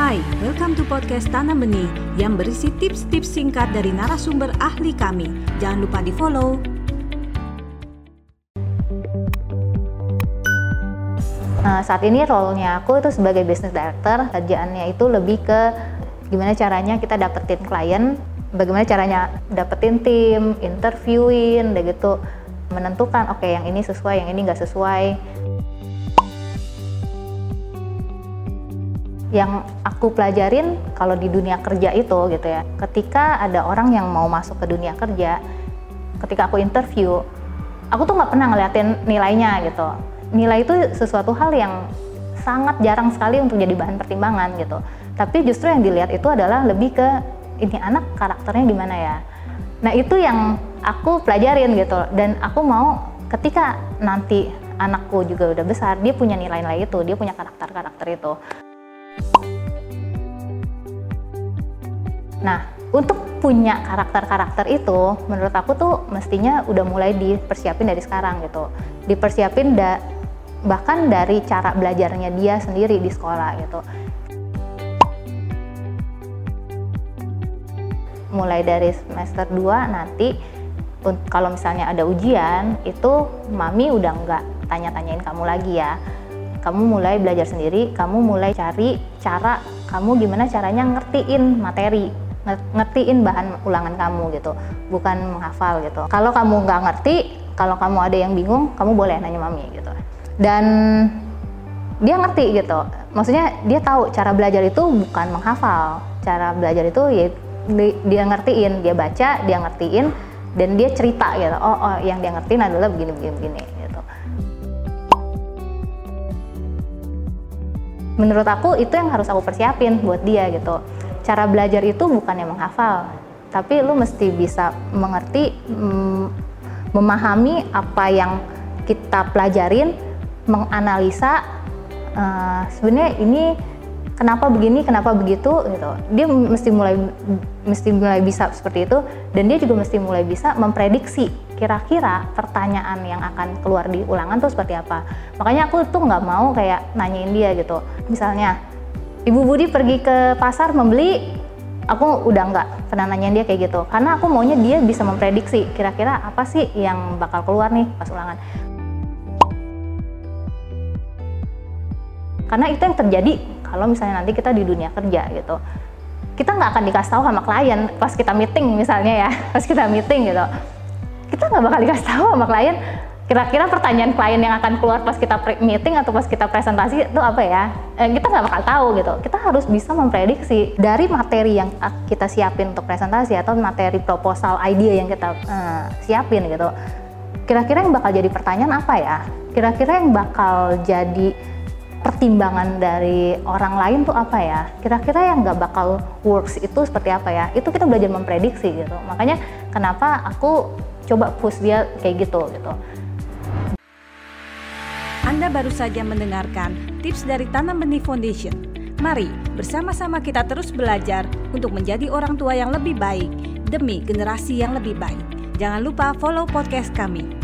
Hai, welcome to podcast Tanam Benih yang berisi tips-tips singkat dari narasumber ahli kami. Jangan lupa di follow. Nah, saat ini role-nya aku itu sebagai business director, kerjaannya itu lebih ke gimana caranya kita dapetin klien, bagaimana caranya dapetin tim, interviewin, udah gitu menentukan oke okay, yang ini sesuai, yang ini nggak sesuai. Yang aku pelajarin kalau di dunia kerja itu gitu ya, ketika ada orang yang mau masuk ke dunia kerja, ketika aku interview, aku tuh nggak pernah ngeliatin nilainya gitu. Nilai itu sesuatu hal yang sangat jarang sekali untuk jadi bahan pertimbangan gitu. Tapi justru yang dilihat itu adalah lebih ke ini anak karakternya gimana ya. Nah itu yang aku pelajarin gitu dan aku mau ketika nanti anakku juga udah besar dia punya nilai-nilai itu dia punya karakter-karakter itu nah untuk punya karakter-karakter itu menurut aku tuh mestinya udah mulai dipersiapin dari sekarang gitu. Dipersiapin da bahkan dari cara belajarnya dia sendiri di sekolah gitu. Mulai dari semester 2 nanti kalau misalnya ada ujian itu mami udah nggak tanya-tanyain kamu lagi ya. Kamu mulai belajar sendiri kamu mulai cari cara kamu gimana caranya ngertiin materi ngertiin bahan ulangan kamu gitu bukan menghafal gitu. Kalau kamu nggak ngerti kalau kamu ada yang bingung kamu boleh nanya mami gitu. Dan dia ngerti gitu. Maksudnya dia tahu cara belajar itu bukan menghafal. Cara belajar itu ya dia ngertiin dia baca dia ngertiin dan dia cerita gitu. Oh, oh yang dia ngertiin adalah begini begini begini gitu. Menurut aku itu yang harus aku persiapin buat dia gitu cara belajar itu bukan yang menghafal tapi lu mesti bisa mengerti mm, memahami apa yang kita pelajarin menganalisa uh, sebenarnya ini kenapa begini kenapa begitu gitu. Dia mesti mulai mesti mulai bisa seperti itu dan dia juga mesti mulai bisa memprediksi kira-kira pertanyaan yang akan keluar di ulangan tuh seperti apa. Makanya aku tuh nggak mau kayak nanyain dia gitu. Misalnya ibu Budi pergi ke pasar membeli aku udah nggak pernah nanyain dia kayak gitu. Karena aku maunya dia bisa memprediksi kira-kira apa sih yang bakal keluar nih pas ulangan. Karena itu yang terjadi kalau misalnya nanti kita di dunia kerja gitu. Kita nggak akan dikasih tahu sama klien pas kita meeting misalnya ya pas kita meeting gitu. Kita nggak bakal dikasih tahu sama klien kira-kira pertanyaan klien yang akan keluar pas kita meeting atau pas kita presentasi itu apa ya? Eh, kita nggak bakal tahu gitu. Kita harus bisa memprediksi dari materi yang kita siapin untuk presentasi atau materi proposal idea yang kita uh, siapin gitu. Kira-kira yang bakal jadi pertanyaan apa ya? Kira-kira yang bakal jadi pertimbangan dari orang lain tuh apa ya? Kira-kira yang nggak bakal works itu seperti apa ya? Itu kita belajar memprediksi gitu. Makanya kenapa aku coba push dia kayak gitu gitu Anda baru saja mendengarkan tips dari Tanam Benih Foundation. Mari bersama-sama kita terus belajar untuk menjadi orang tua yang lebih baik demi generasi yang lebih baik. Jangan lupa follow podcast kami